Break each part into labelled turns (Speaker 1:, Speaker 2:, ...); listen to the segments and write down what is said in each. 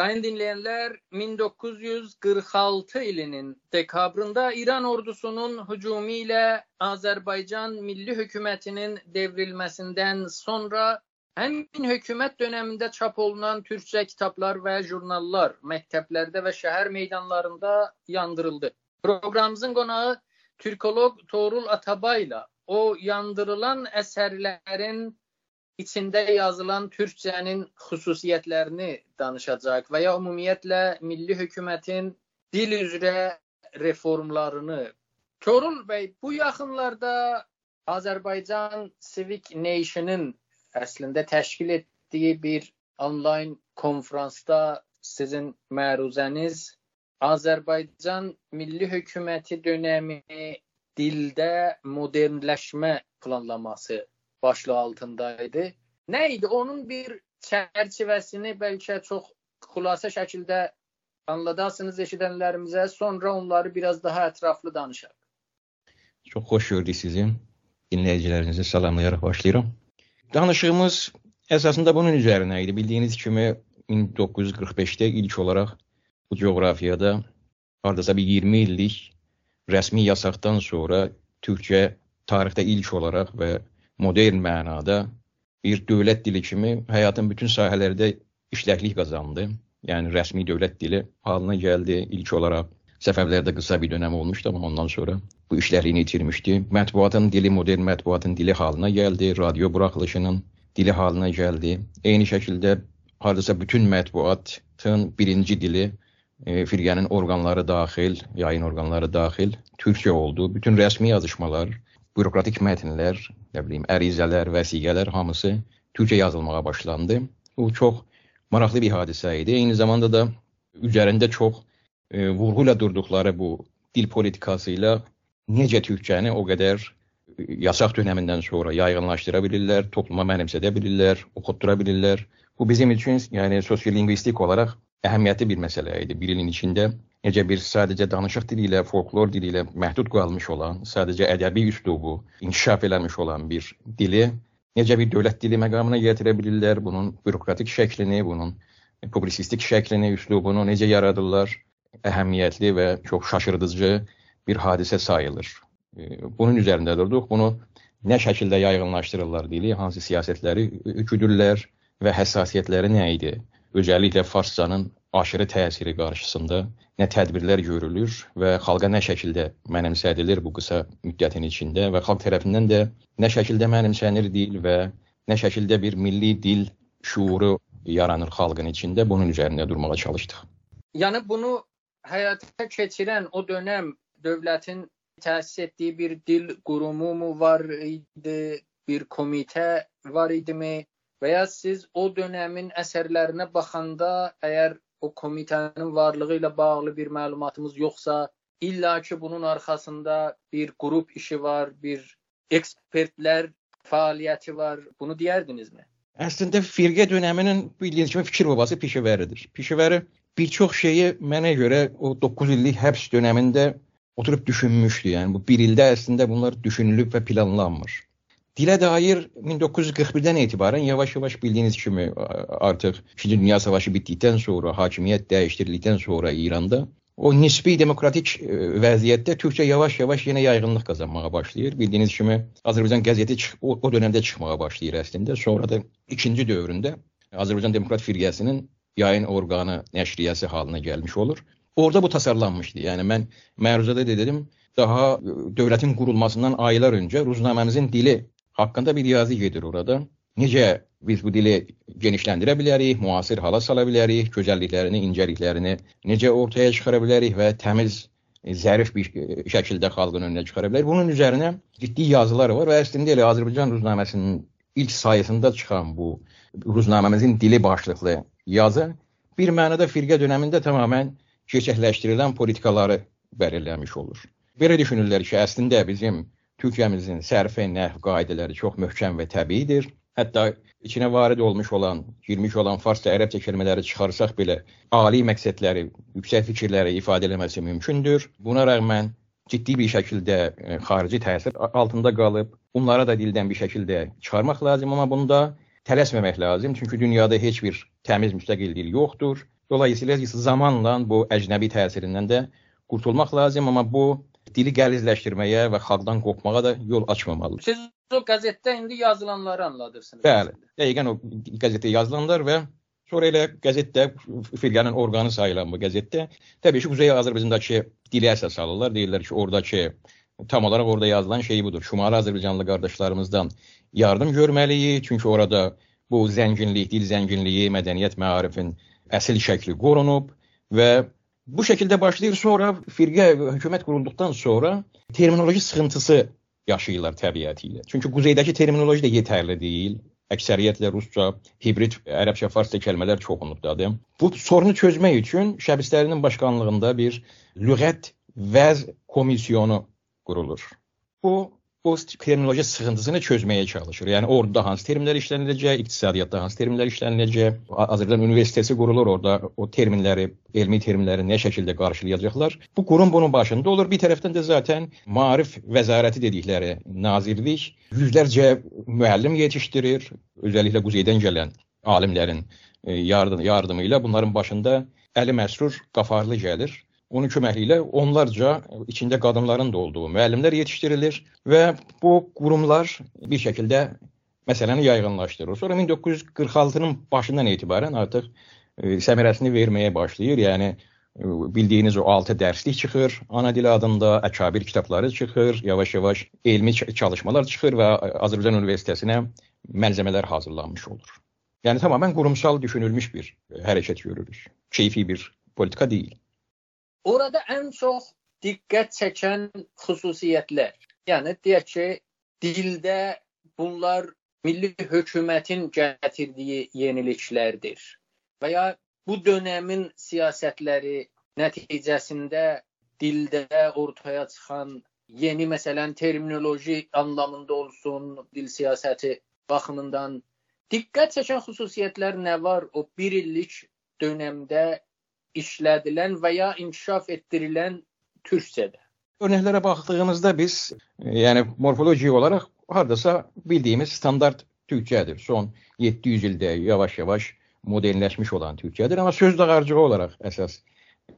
Speaker 1: Sayın dinleyenler 1946 ilinin dekabrında İran ordusunun hücumiyle Azerbaycan Milli Hükümeti'nin devrilmesinden sonra həmin hökumət döneminde çap olunan Türkçe kitaplar ve jurnallar məktəblərdə ve şehir meydanlarında yandırıldı. Programımızın qonağı Türkolog Torul Atabayla o yandırılan eserlerin içinde yazılan Türkçenin xüsusiyyətlərini danışacaq və ya ümumiyyətlə milli hökumətin dil üzrə reformlarını. Torul bəy, bu yaxınlarda Azərbaycan Civic Nation-ın əslində təşkil etdiyi bir onlayn konfransda sizin məruzəniz Azərbaycan Milli Hökuməti dönəmi dildə modernləşmə planlaması başlığı altındaydı. Nə idi? Onun bir çərçivəsini bəlkə çox xülasə şəkildə anladasınız eşidənlərimizə, sonra onları biraz daha ətraflı danışaq.
Speaker 2: Çox xoş gördük sizi. Dinləyicilərinizi salamlayaraq başlayıram. Danışığımız əsasında bunun üzərinə idi. Bildiyiniz kimi 1945-də ilk olaraq bu coğrafiyada hardasa bir 20 illik rəsmi yasaqdan sonra Türkçə tarixdə ilk olaraq və modern mənada bir dövlət dili kimi həyatın bütün sahələrdə işləklik qazandı. Yəni rəsmi dövlət dili halına gəldi ilk olaraq. Səfərlərdə qısa bir dönəm olmuşdu, amma ondan sonra bu işlərini itirmişdi. Mətbuatın dili modern mətbuatın dili halına gəldi, radio buraxılışının dili halına gəldi. Eyni şəkildə hardasa bütün mətbuatın birinci dili e, firqənin orqanları daxil, yayın orqanları daxil türkçə oldu. Bütün rəsmi yazışmalar, bürokratik mətnlər, nə bilim, ərizələr, vəsiqələr hamısı türkçə yazılmağa başlandı. Bu çox maraqlı bir hadisə idi. Eyni zamanda da üzərində çox e, vurğu ilə durduqları bu dil politikası ilə necə türkçəni o qədər e, yasaq dönəmindən sonra yaygınlaşdıra bilirlər, topluma mənimsədə bilirlər, oxutdura bilirlər. Bu bizim üçün, yəni sosiolingvistik olaraq əhəmiyyətli bir məsələ idi. Bir ilin içində necə bir sadəcə danışıq dili ilə, folklor dili ilə məhdud qalmış olan, sadəcə ədəbi üslubu inkişaf eləmiş olan bir dili necə bir dövlət dili məqamına gətirə bilirlər, bunun bürokratik şəklini, bunun publisistik şəklini, üslubunu necə yaradırlar, əhəmiyyətli və çox şaşırdıcı bir hadisə sayılır. Bunun üzərində durduq. Bunu nə şəkildə yaygınlaşdırırlar dili, hansı siyasətləri güdürlər və həssasiyyətləri nə idi? Özəlliklə farscanın aşırı təsiri qarşısında nə tədbirlər görülür və xalqa nə şəkildə mənimsədilir bu qısa müddətin içində və xalq tərəfindən də nə şəkildə mənimsənir dil və nə şəkildə bir milli dil şuuru yaranır xalqın içində bunun üzərində durmağa çalışdıq.
Speaker 1: Yəni bunu həyata keçirən o dönəm dövlətin təsis etdiyi bir dil qurumu mu var idi, bir komitə var idimi və ya siz o dönəmin əsərlərinə baxanda əgər o komitənin varlığı ilə bağlı bir məlumatımız yoxsa, illa ki bunun arxasında bir qrup işi var, bir ekspertlər fəaliyyəti var. Bunu deyərdinizmi?
Speaker 2: Əslində firqə dönəminin bildiyiniz kimi fikir babası Pişəvəridir. Pişəvəri bir çox şeyi mənə görə o 9 illik həbs dönəmində oturub düşünmüşdü. Yəni bu bir ildə əslində bunlar düşünülüb və planlanmış. Dilə dair 1941-dən etibarən yavaş-yavaş bildiyiniz kimi artıq 2-ci Dünya Savaşı bitdikdən sonra, hakimiyyət dəyişdirildikdən sonra İranda o nisbi demokratik e, vəziyyətdə türkçə yavaş-yavaş yenə yayğınlıq qazanmağa başlayır. Bildiyiniz kimi Azərbaycan qəzeti o, o dövrdə çıxmağa başlayır əslində. Sonra da ikinci dövründə Azərbaycan Demokrat Firqəsinin yayın orqanı nəşriyyəsi halına gəlmiş olur. Orada bu tasarlanmışdı. Yəni mən məruzədə də dedim, daha e, dövlətin qurulmasından aylar öncə ruznaməmizin dili haqqında bir yazı gedir orada. Necə biz bu dili genişləndirə bilərik, müasir hala sala bilərik, gözəlliklərini, incəliklərini necə ortaya çıxara bilərik və təmiz, e, zərif bir e, şəkildə xalqın önünə çıxara bilərik. Bunun üzərinə ciddi yazılar var və əslində elə Azərbaycan ruznaməsinin ilk sayısında çıxan bu ruznaməmizin dili başlıqlı yazı bir mənada firqə dövründə tamamilə gerçəkləşdirilən politikaları belirləmiş olur. Belə düşünürlər ki, əslində bizim Türkiyəmizin sərfi nəhv qaydələri çox möhkəm və təbiidir. Hətta içinə varid olmuş olan, girmiş olan farsça, ərəbcə kəlmələri çıxarsaq belə ali məqsədləri, yüksək fikirləri ifadə etməsi mümkündür. Buna rəğmən ciddi bir şəkildə e, xarici təsir altında qalıb. Bunlara da dildən bir şəkildə çıxarmaq lazım, amma bunda tələsməmək lazım. Çünki dünyada heç bir təmiz müstəqil dil yoxdur. Dolayısıyla zamanla bu əcnəbi təsirindən də qurtulmaq lazım, amma bu dili qəlizləşdirməyə və xalqdan qopmağa da yol açmamalıdır.
Speaker 1: Siz o qəzetdə indi yazılanları anladırsınız.
Speaker 2: Bəli, dəqiqən o qəzetdə yazılanlar və sonra elə qəzetdə firqənin orqanı sayılan bu qəzetdə təbii ki, Quzey Azərbaycandakı dili əsas alırlar. Deyirlər ki, oradakı tam olaraq orada yazılan şey budur. Şimali Azərbaycanlı qardaşlarımızdan yardım görməliyik, çünki orada bu zənginlik, dil zənginliyi, mədəniyyət, məarifin əsl şəkli qorunub və Bu şəkildə başlayır, sonra firqə hökumət qurulduqdan sonra terminoloji sıxıntısı yaşayırlar təbiəti ilə. Çünki quzeydəki terminoloji də yetərli deyil. Əksəriyyətlə rusca, hibrid ərəbcə, farsça kəlmələr çoxunluqdadır. Bu sorunu çözmək üçün Şəbistərinin başqanlığında bir lüğət vəz komissiyonu qurulur. Bu bu terminoloji sıxıntısını çözməyə çalışır. Yəni orada hansı terminlər işləniləcək, iqtisadiyyatda hansı terminlər işləniləcək, Azərbaycan Universiteti qurulur, orada o terminləri, elmi terminləri nə şəkildə qarşılayacaqlar. Bu qurum bunun başında olur. Bir tərəfdən də zaten Maarif Vəzarəti dedikləri nazirlik yüzlərcə müəllim yetişdirir, özəlliklə quzeydən gələn alimlərin e, yardım, yardımı ilə bunların başında Əli Məsrur Qafarlı gəlir. Onun köməkliyi ilə onlarca içində qadınların da olduğu müəllimlər yetişdirilir və bu qurumlar bir şəkildə məsələni yayğınlaşdırır. Sonra 1946-nın başından etibarən artıq e, səmərəsini verməyə başlayır. Yəni e, bildiyiniz o 6 dərslik çıxır, ana dili adında əkabir kitabları çıxır, yavaş-yavaş elmi çalışmalar çıxır və Azərbaycan Universitetinə məlzəmələr hazırlanmış olur. Yəni tamamilə qurumsal düşünülmüş bir hərəkət görürük. Keyfi bir politika deyil.
Speaker 1: Orada ən çox diqqət çəkən xüsusiyyətlər, yəni deyək ki, dildə bunlar milli hökumətin gətirdiyi yeniliklərdir. Və ya bu dövrün siyasətləri nəticəsində dildə ortaya çıxan yeni məsələn terminoloji anlamında olsun, dil siyasəti baxımından diqqət çəkən xüsusiyyətlər nə var o 1 illik dövrdə işlədilən və ya inkişaf etdirilən türkcədə.
Speaker 2: Örnəklərə baxdığımızda biz, yəni morfoloji olaraq hardasa bildiyimiz standart türkcədir. Son 700 ildə yavaş-yavaş modernləşmiş olan türkcədir, amma söz dağarcığı olaraq əsas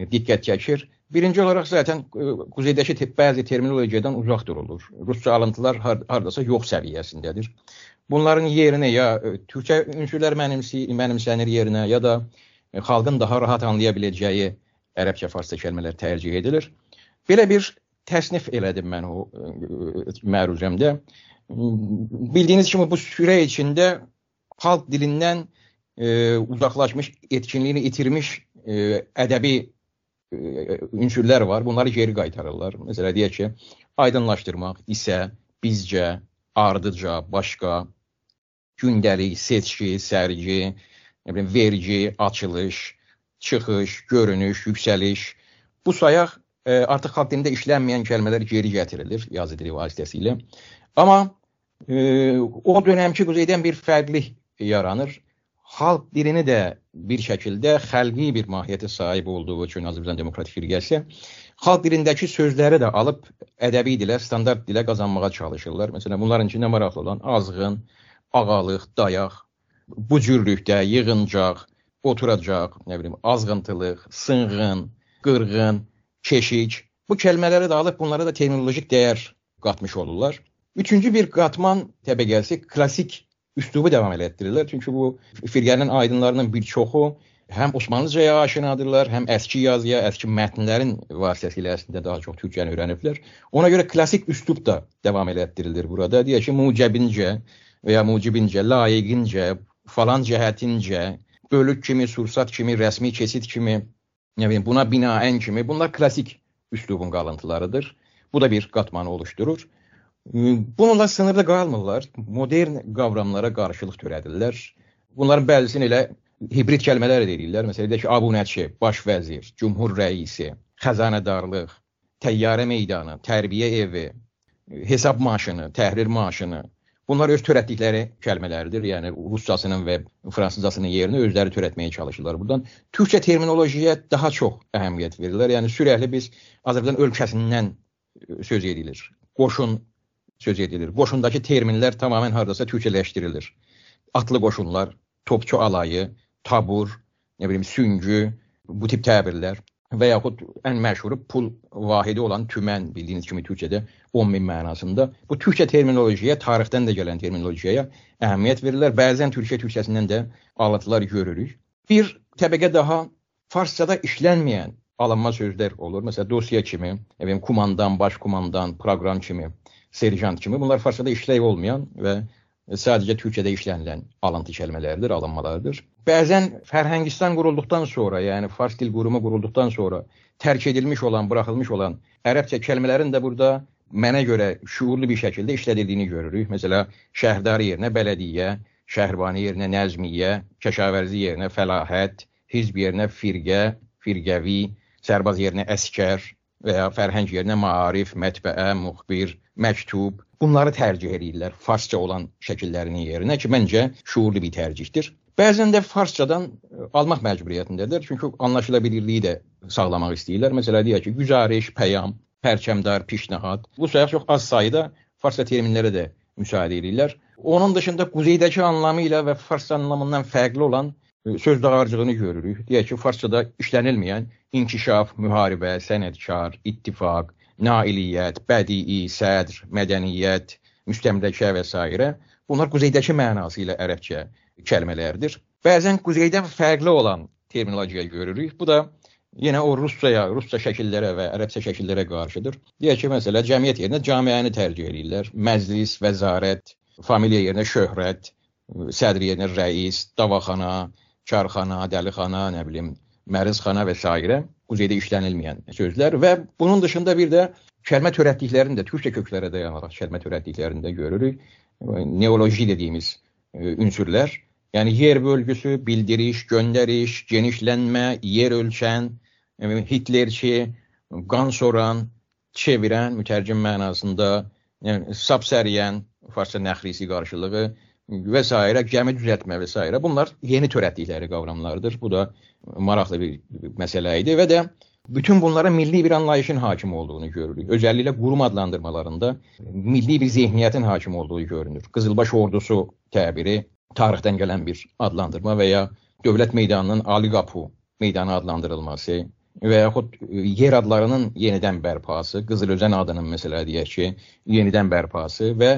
Speaker 2: diqqət çəkir. Birinci olaraq zaten quzeydəki bəzi terminologiyadan uzaq durulur. Rusca alıntılar hardasa yox səviyyəsindədir. Bunların yerinə ya türkçə ünsürlər mənimsi, mənimsənir yerinə ya da E, xalqın daha rahat anlaya biləcəyi ərəbcə, farsça kəlmələr tərcih edilir. Belə bir təsnif elədim mən o e, məruzəmdə. Bildiyiniz kimi bu sürə içində xalq dilindən e, uzaqlaşmış, etkinliyini itirmiş e, ədəbi e, ünsürlər var. Bunları geri qaytarırlar. Məsələn deyək ki, aydınlaşdırmaq, isə, bizcə, ardıca, başqa, gündəlik, seçki, sərgi, nə bilim vergi, açılış, çıxış, görünüş, yüksəliş. Bu sayaq e, artıq xalq dilində işlənməyən kəlmələr geri gətirilir yazı dili vasitəsilə. Amma e, o dönəmki quzeydən bir fərqlik yaranır. Xalq dilini də bir şəkildə xəlqi bir mahiyyətə sahib olduğu üçün Azərbaycan Demokratik Firqəsi xalq dilindəki sözləri də alıb ədəbi dilə, standart dilə qazanmağa çalışırlar. Məsələn, bunların içində maraqlı olan azğın, ağalıq, dayaq, bu cürlükdə yığıncaq, oturacaq, nə bilim, azğıntılıq, sınğın, qırğın, keşik bu kəlmələri də alıb bunlara da terminolojik dəyər qatmış olurlar. Üçüncü bir qatman təbəqəsi klassik üslubu davam elətdirirlər. Çünki bu firqənin aydınlarının bir çoxu həm Osmanlıcaya aşinadırlar, həm əski yazıya, əski mətnlərin vasitəsilə əslində daha çox türkçəni öyrəniblər. Ona görə klassik üslub da davam elətdirilir burada. Deyək ki, mucəbincə və ya mucibincə, layiqincə, falan cəhətincə, bölük kimi, sursat kimi, rəsmi keçid kimi, nə bilim, buna binaən kimi bunlar klassik üslubun qalıntılarıdır. Bu da bir qatmanı oluşturur. Bununla sınırlı qalmırlar. Modern qavramlara qarşılıq törədirlər. Bunların bəzisini elə hibrid kəlmələr deyirlər. Məsələn, deyək ki, abunəçi, baş vəzir, cümhur rəisi, xəzanədarlıq, təyyarə meydanı, tərbiyə evi, hesab maşını, təhrir maşını, Bunlar öz törətdikləri kəlmələrdir. Yəni ruscasının və fransızcasının yerini özləri törətməyə çalışırlar. Burdan türkçə terminolojiyaya daha çox əhəmiyyət verirlər. Yəni sürətli biz Azərbaycan ölkəsindən e, söz edilir. Qoşun söz edilir. Qoşundakı terminlər tamamilə hardasa türkçələşdirilir. atlı qoşunlar, topçu alayı, tabur, nə bilim süngü, bu tip təbirlər və yaxud ən məşhuru pul vahidi olan tümən bildiyiniz kimi türkçədə 10 min mənasında. Bu türkçə terminolojiyaya, tarixdən də gələn terminolojiyaya əhəmiyyət verirlər. Bəzən türkçə türkçəsindən də alıntılar görürük. Bir təbəqə daha farsçada işlənməyən alınma sözlər olur. Məsələn, dosya kimi, evim kumandan, baş kumandan, proqram kimi, serjant kimi. Bunlar farsçada işləy olmayan və sadəcə türkçədə işlənilən alıntı kəlmələrdir, alınmalardır. Bəzən Fərhəngistan qurulduqdan sonra, yəni fars dil qurumu qurulduqdan sonra tərk edilmiş olan, buraxılmış olan ərəbcə kəlmələrin də burada mənə görə şuurlu bir şəkildə işlədildiyini görürük. Məsələ şəhrdar yerinə bələdiyyə, şəhrbani yerinə nəzmiyyə, kəşavərzi yerinə fəlahət, hizb yerinə firqə, firqəvi, sərbaz yerinə əskər və ya fərhəng yerinə maarif, mətbəə, müxbir, məktub bunları tərcih edirlər farsça olan şəkillərinin yerinə ki, məncə şuurlu bir tərcihdir. Bəzən də farscadan e, almaq məcburiyyətindədir, çünki anlaşılabilirliyi də sağlamaq istəyirlər. Məsələn, deyək ki, güzariş, pəyam, pərçəmdar, pişnahad. Bu sayaq çox az sayda farsça terminlərə də müsahidə edirlər. Onun dışında quzeydəki anlamı ilə və farsça anlamından fərqli olan e, söz dağarcığını görürük. Deyək ki, farsçada işlənilməyən inkişaf, müharibə, sənətkar, ittifaq, nailiyyət, bədii, sədr, mədəniyyət, müstəmləkə və s. bunlar quzeydəki mənası ilə ərəbcə kəlmələrdir. Bəzən quzeydən fərqli olan terminologiya görürük. Bu da yenə o ruscaya, rusca şəkillərə və ərəbcə şəkillərə qarşıdır. Deyək ki, məsələ cəmiyyət yerinə camiəni tərcih edirlər. Məclis, vəzarət, familiya yerinə şöhrət, sədr yerinə rəis, davaxana, karxana, dəlixana, nə bilim, mərizxana və s. quzeydə işlənilməyən sözlər və bunun dışında bir də kəlmə törətdiklərini də türkçə köklərə dayanaraq kəlmə törətdiklərini də görürük. Neoloji dediyimiz e, ünsürlər. Yəni yer bölgüsü, bildiriş, göndəriş, genişlənmə, yer ölçən, e, Hitlerçi, qan soran, çevirən mütərcim mənasında, yəni sapsəriyən, farsça nəxrisi qarşılığı və s. gəmi düzəltmə və s. Bunlar yeni törətdikləri qavramlardır. Bu da maraqlı bir məsələ idi və də bütün bunlara milli bir anlayışın hakim olduğunu görürük. Özəlliklə qurum adlandırmalarında milli bir zehniyyətin hakim olduğu görünür. Qızılbaş ordusu təbiri tarixdən gələn bir adlandırma və ya dövlət meydanının Ali qapı meydanı adlandırılması və yaxud yer adlarının yenidən bərpası, Qızılözən adının məsələ deyək ki, yenidən bərpası və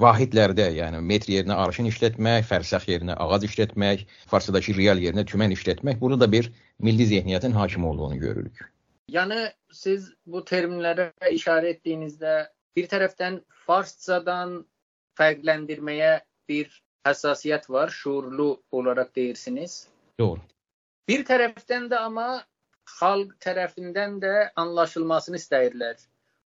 Speaker 2: vahidlərdə, yəni metr yerinə arşın işlətmək, fərsəx yerinə ağac işlətmək, farsdakı real yerinə tümən işlətmək, burada da bir milli zehniyyətin hakim olduğunu görürük.
Speaker 1: Yəni siz bu terminlərə işarə etdiyinizdə bir tərəfdən farscadan fərqləndirməyə bir həssasiyyət var, şuurlu olaraq deyirsiniz.
Speaker 2: Doğru.
Speaker 1: Bir tərəfdən də amma xalq tərəfindən də anlaşılmasını istəyirlər.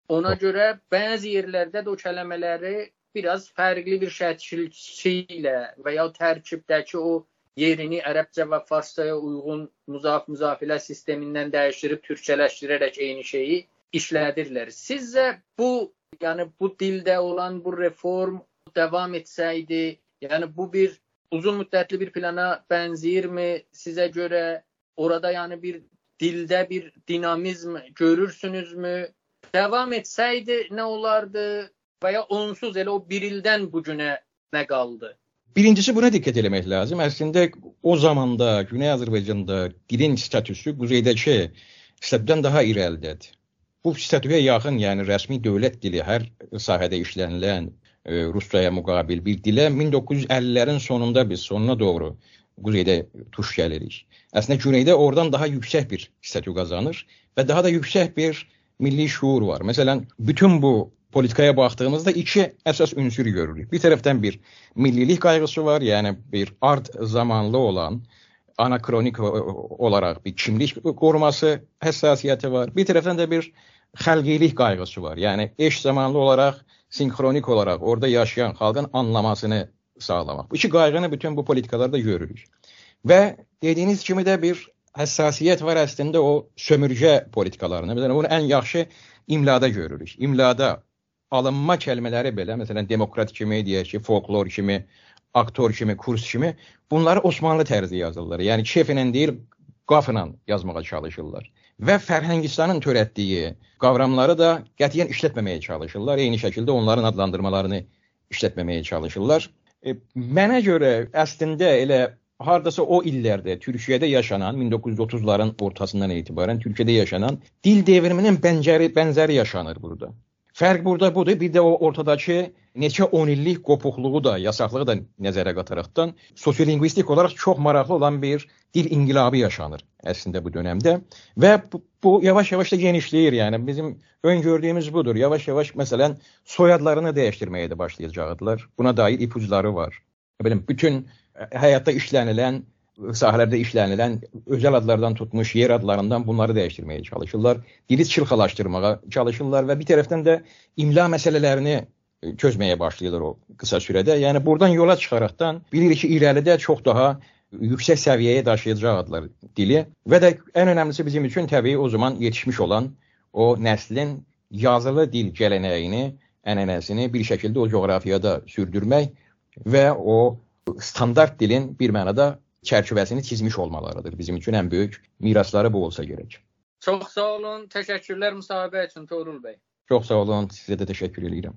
Speaker 1: Ona Doğru. görə bəzi yerlərdə də o kəlmələri biraz fərqli bir şəkilçi ilə və ya tərkibdəki o yerini ərəbcə və farsçaya uyğun muzaf müzafilə sistemindən dəyişdirib türkçələşdirərək eyni şeyi işlədirlər. Sizcə bu, yəni bu dildə olan bu reform davam etsəydi, yəni bu bir uzun müddətli bir plana bənzəyirmi sizə görə? Orada yəni bir dildə bir dinamizm görürsünüzmü? Davam etsəydi nə olardı? və ya onsuz elə o bir ildən bu günə nə qaldı?
Speaker 2: Birincisi buna diqqət eləmək lazım. Əslində o zamanda Güney Azərbaycanda dilin statüsü quzeydəki statüdən daha irəlidədir. Bu statüyə yaxın, yəni rəsmi dövlət dili hər sahədə işlənilən e, Ruscaya müqabil bir dilə 1950-lərin sonunda biz sonuna doğru quzeydə tuş gəlirik. Əslində güneydə oradan daha yüksək bir statü qazanır və daha da yüksək bir milli şuur var. Məsələn, bütün bu politikaya baxdığımızda iki əsas ünsür görürük. Bir tərəfdən bir millilik qayğısı var, yəni bir ard zamanlı olan anakronik olaraq bir kimlik qoruması həssasiyyəti var. Bir tərəfdən də bir xəlqilik qayğısı var. Yəni eş zamanlı olaraq sinxronik olaraq orada yaşayan xalqın anlamasını sağlamaq. Bu iki qayğını bütün bu politikalarda görürük. Və dediyiniz kimi də bir həssasiyyət var əslində o sömürgə politikalarına. Məsələn, bunu ən yaxşı imlada görürük. İmlada alınma kəlmələri belə, məsələn, demokrat kimi, deyək ki, folklor kimi, aktor kimi, kurs kimi, bunları Osmanlı tərzi yazırlar. Yəni keyflə deyil, qafla yazmağa çalışırlar. Və Fərhəngistanın törətdiyi qavramları da qətiyyən işlətməməyə çalışırlar. Eyni şəkildə onların adlandırmalarını işlətməməyə çalışırlar. e, mənə görə əslində elə hardasa o illərdə Türkiyədə yaşanan 1930-ların ortasından etibarən Türkiyədə yaşanan dil devriminin bənzəri bənzəri yaşanır burada. Fərq burada budur. Bir də o ortadakı neçə 10 illik qopuqluğu da, yasaqlığı da nəzərə qataraqdan sosiolingvistik olaraq çox maraqlı olan bir dil inqilabı yaşanır əslində bu dövrdə və bu, bu yavaş-yavaş da genişləyir. Yəni bizim öngördüyümüz budur. Yavaş-yavaş məsələn soyadlarını dəyişdirməyə də başlayacaqdılar. Buna dair ipucları var. Belə bütün həyatda işlənilən sahələrdə işlənilən özəl adlardan tutmuş yer adlarından bunları dəyişdirməyə çalışırlar. Dili çırxalaşdırmağa çalışırlar və bir tərəfdən də imla məsələlərini e, çözməyə başlayırlar o qısa sürədə. Yəni buradan yola çıxaraqdan bilirik ki, irəlidə çox daha yüksək səviyyəyə daşıyacaqlar dili və də ən önəmlisi bizim üçün təbii o zaman yetişmiş olan o nəslin yazılı dil gələnəyini, ənənəsini bir şəkildə o coğrafiyada sürdürmək və o standart dilin bir mənada çərçivəsini çizmiş olmalarıdır. Bizim üçün ən böyük mirasları bu olsa gərək.
Speaker 1: Çox sağ olun. Təşəkkürlər müsahibə üçün Toğrul bəy.
Speaker 2: Çox sağ olun. Sizə də təşəkkür edirəm.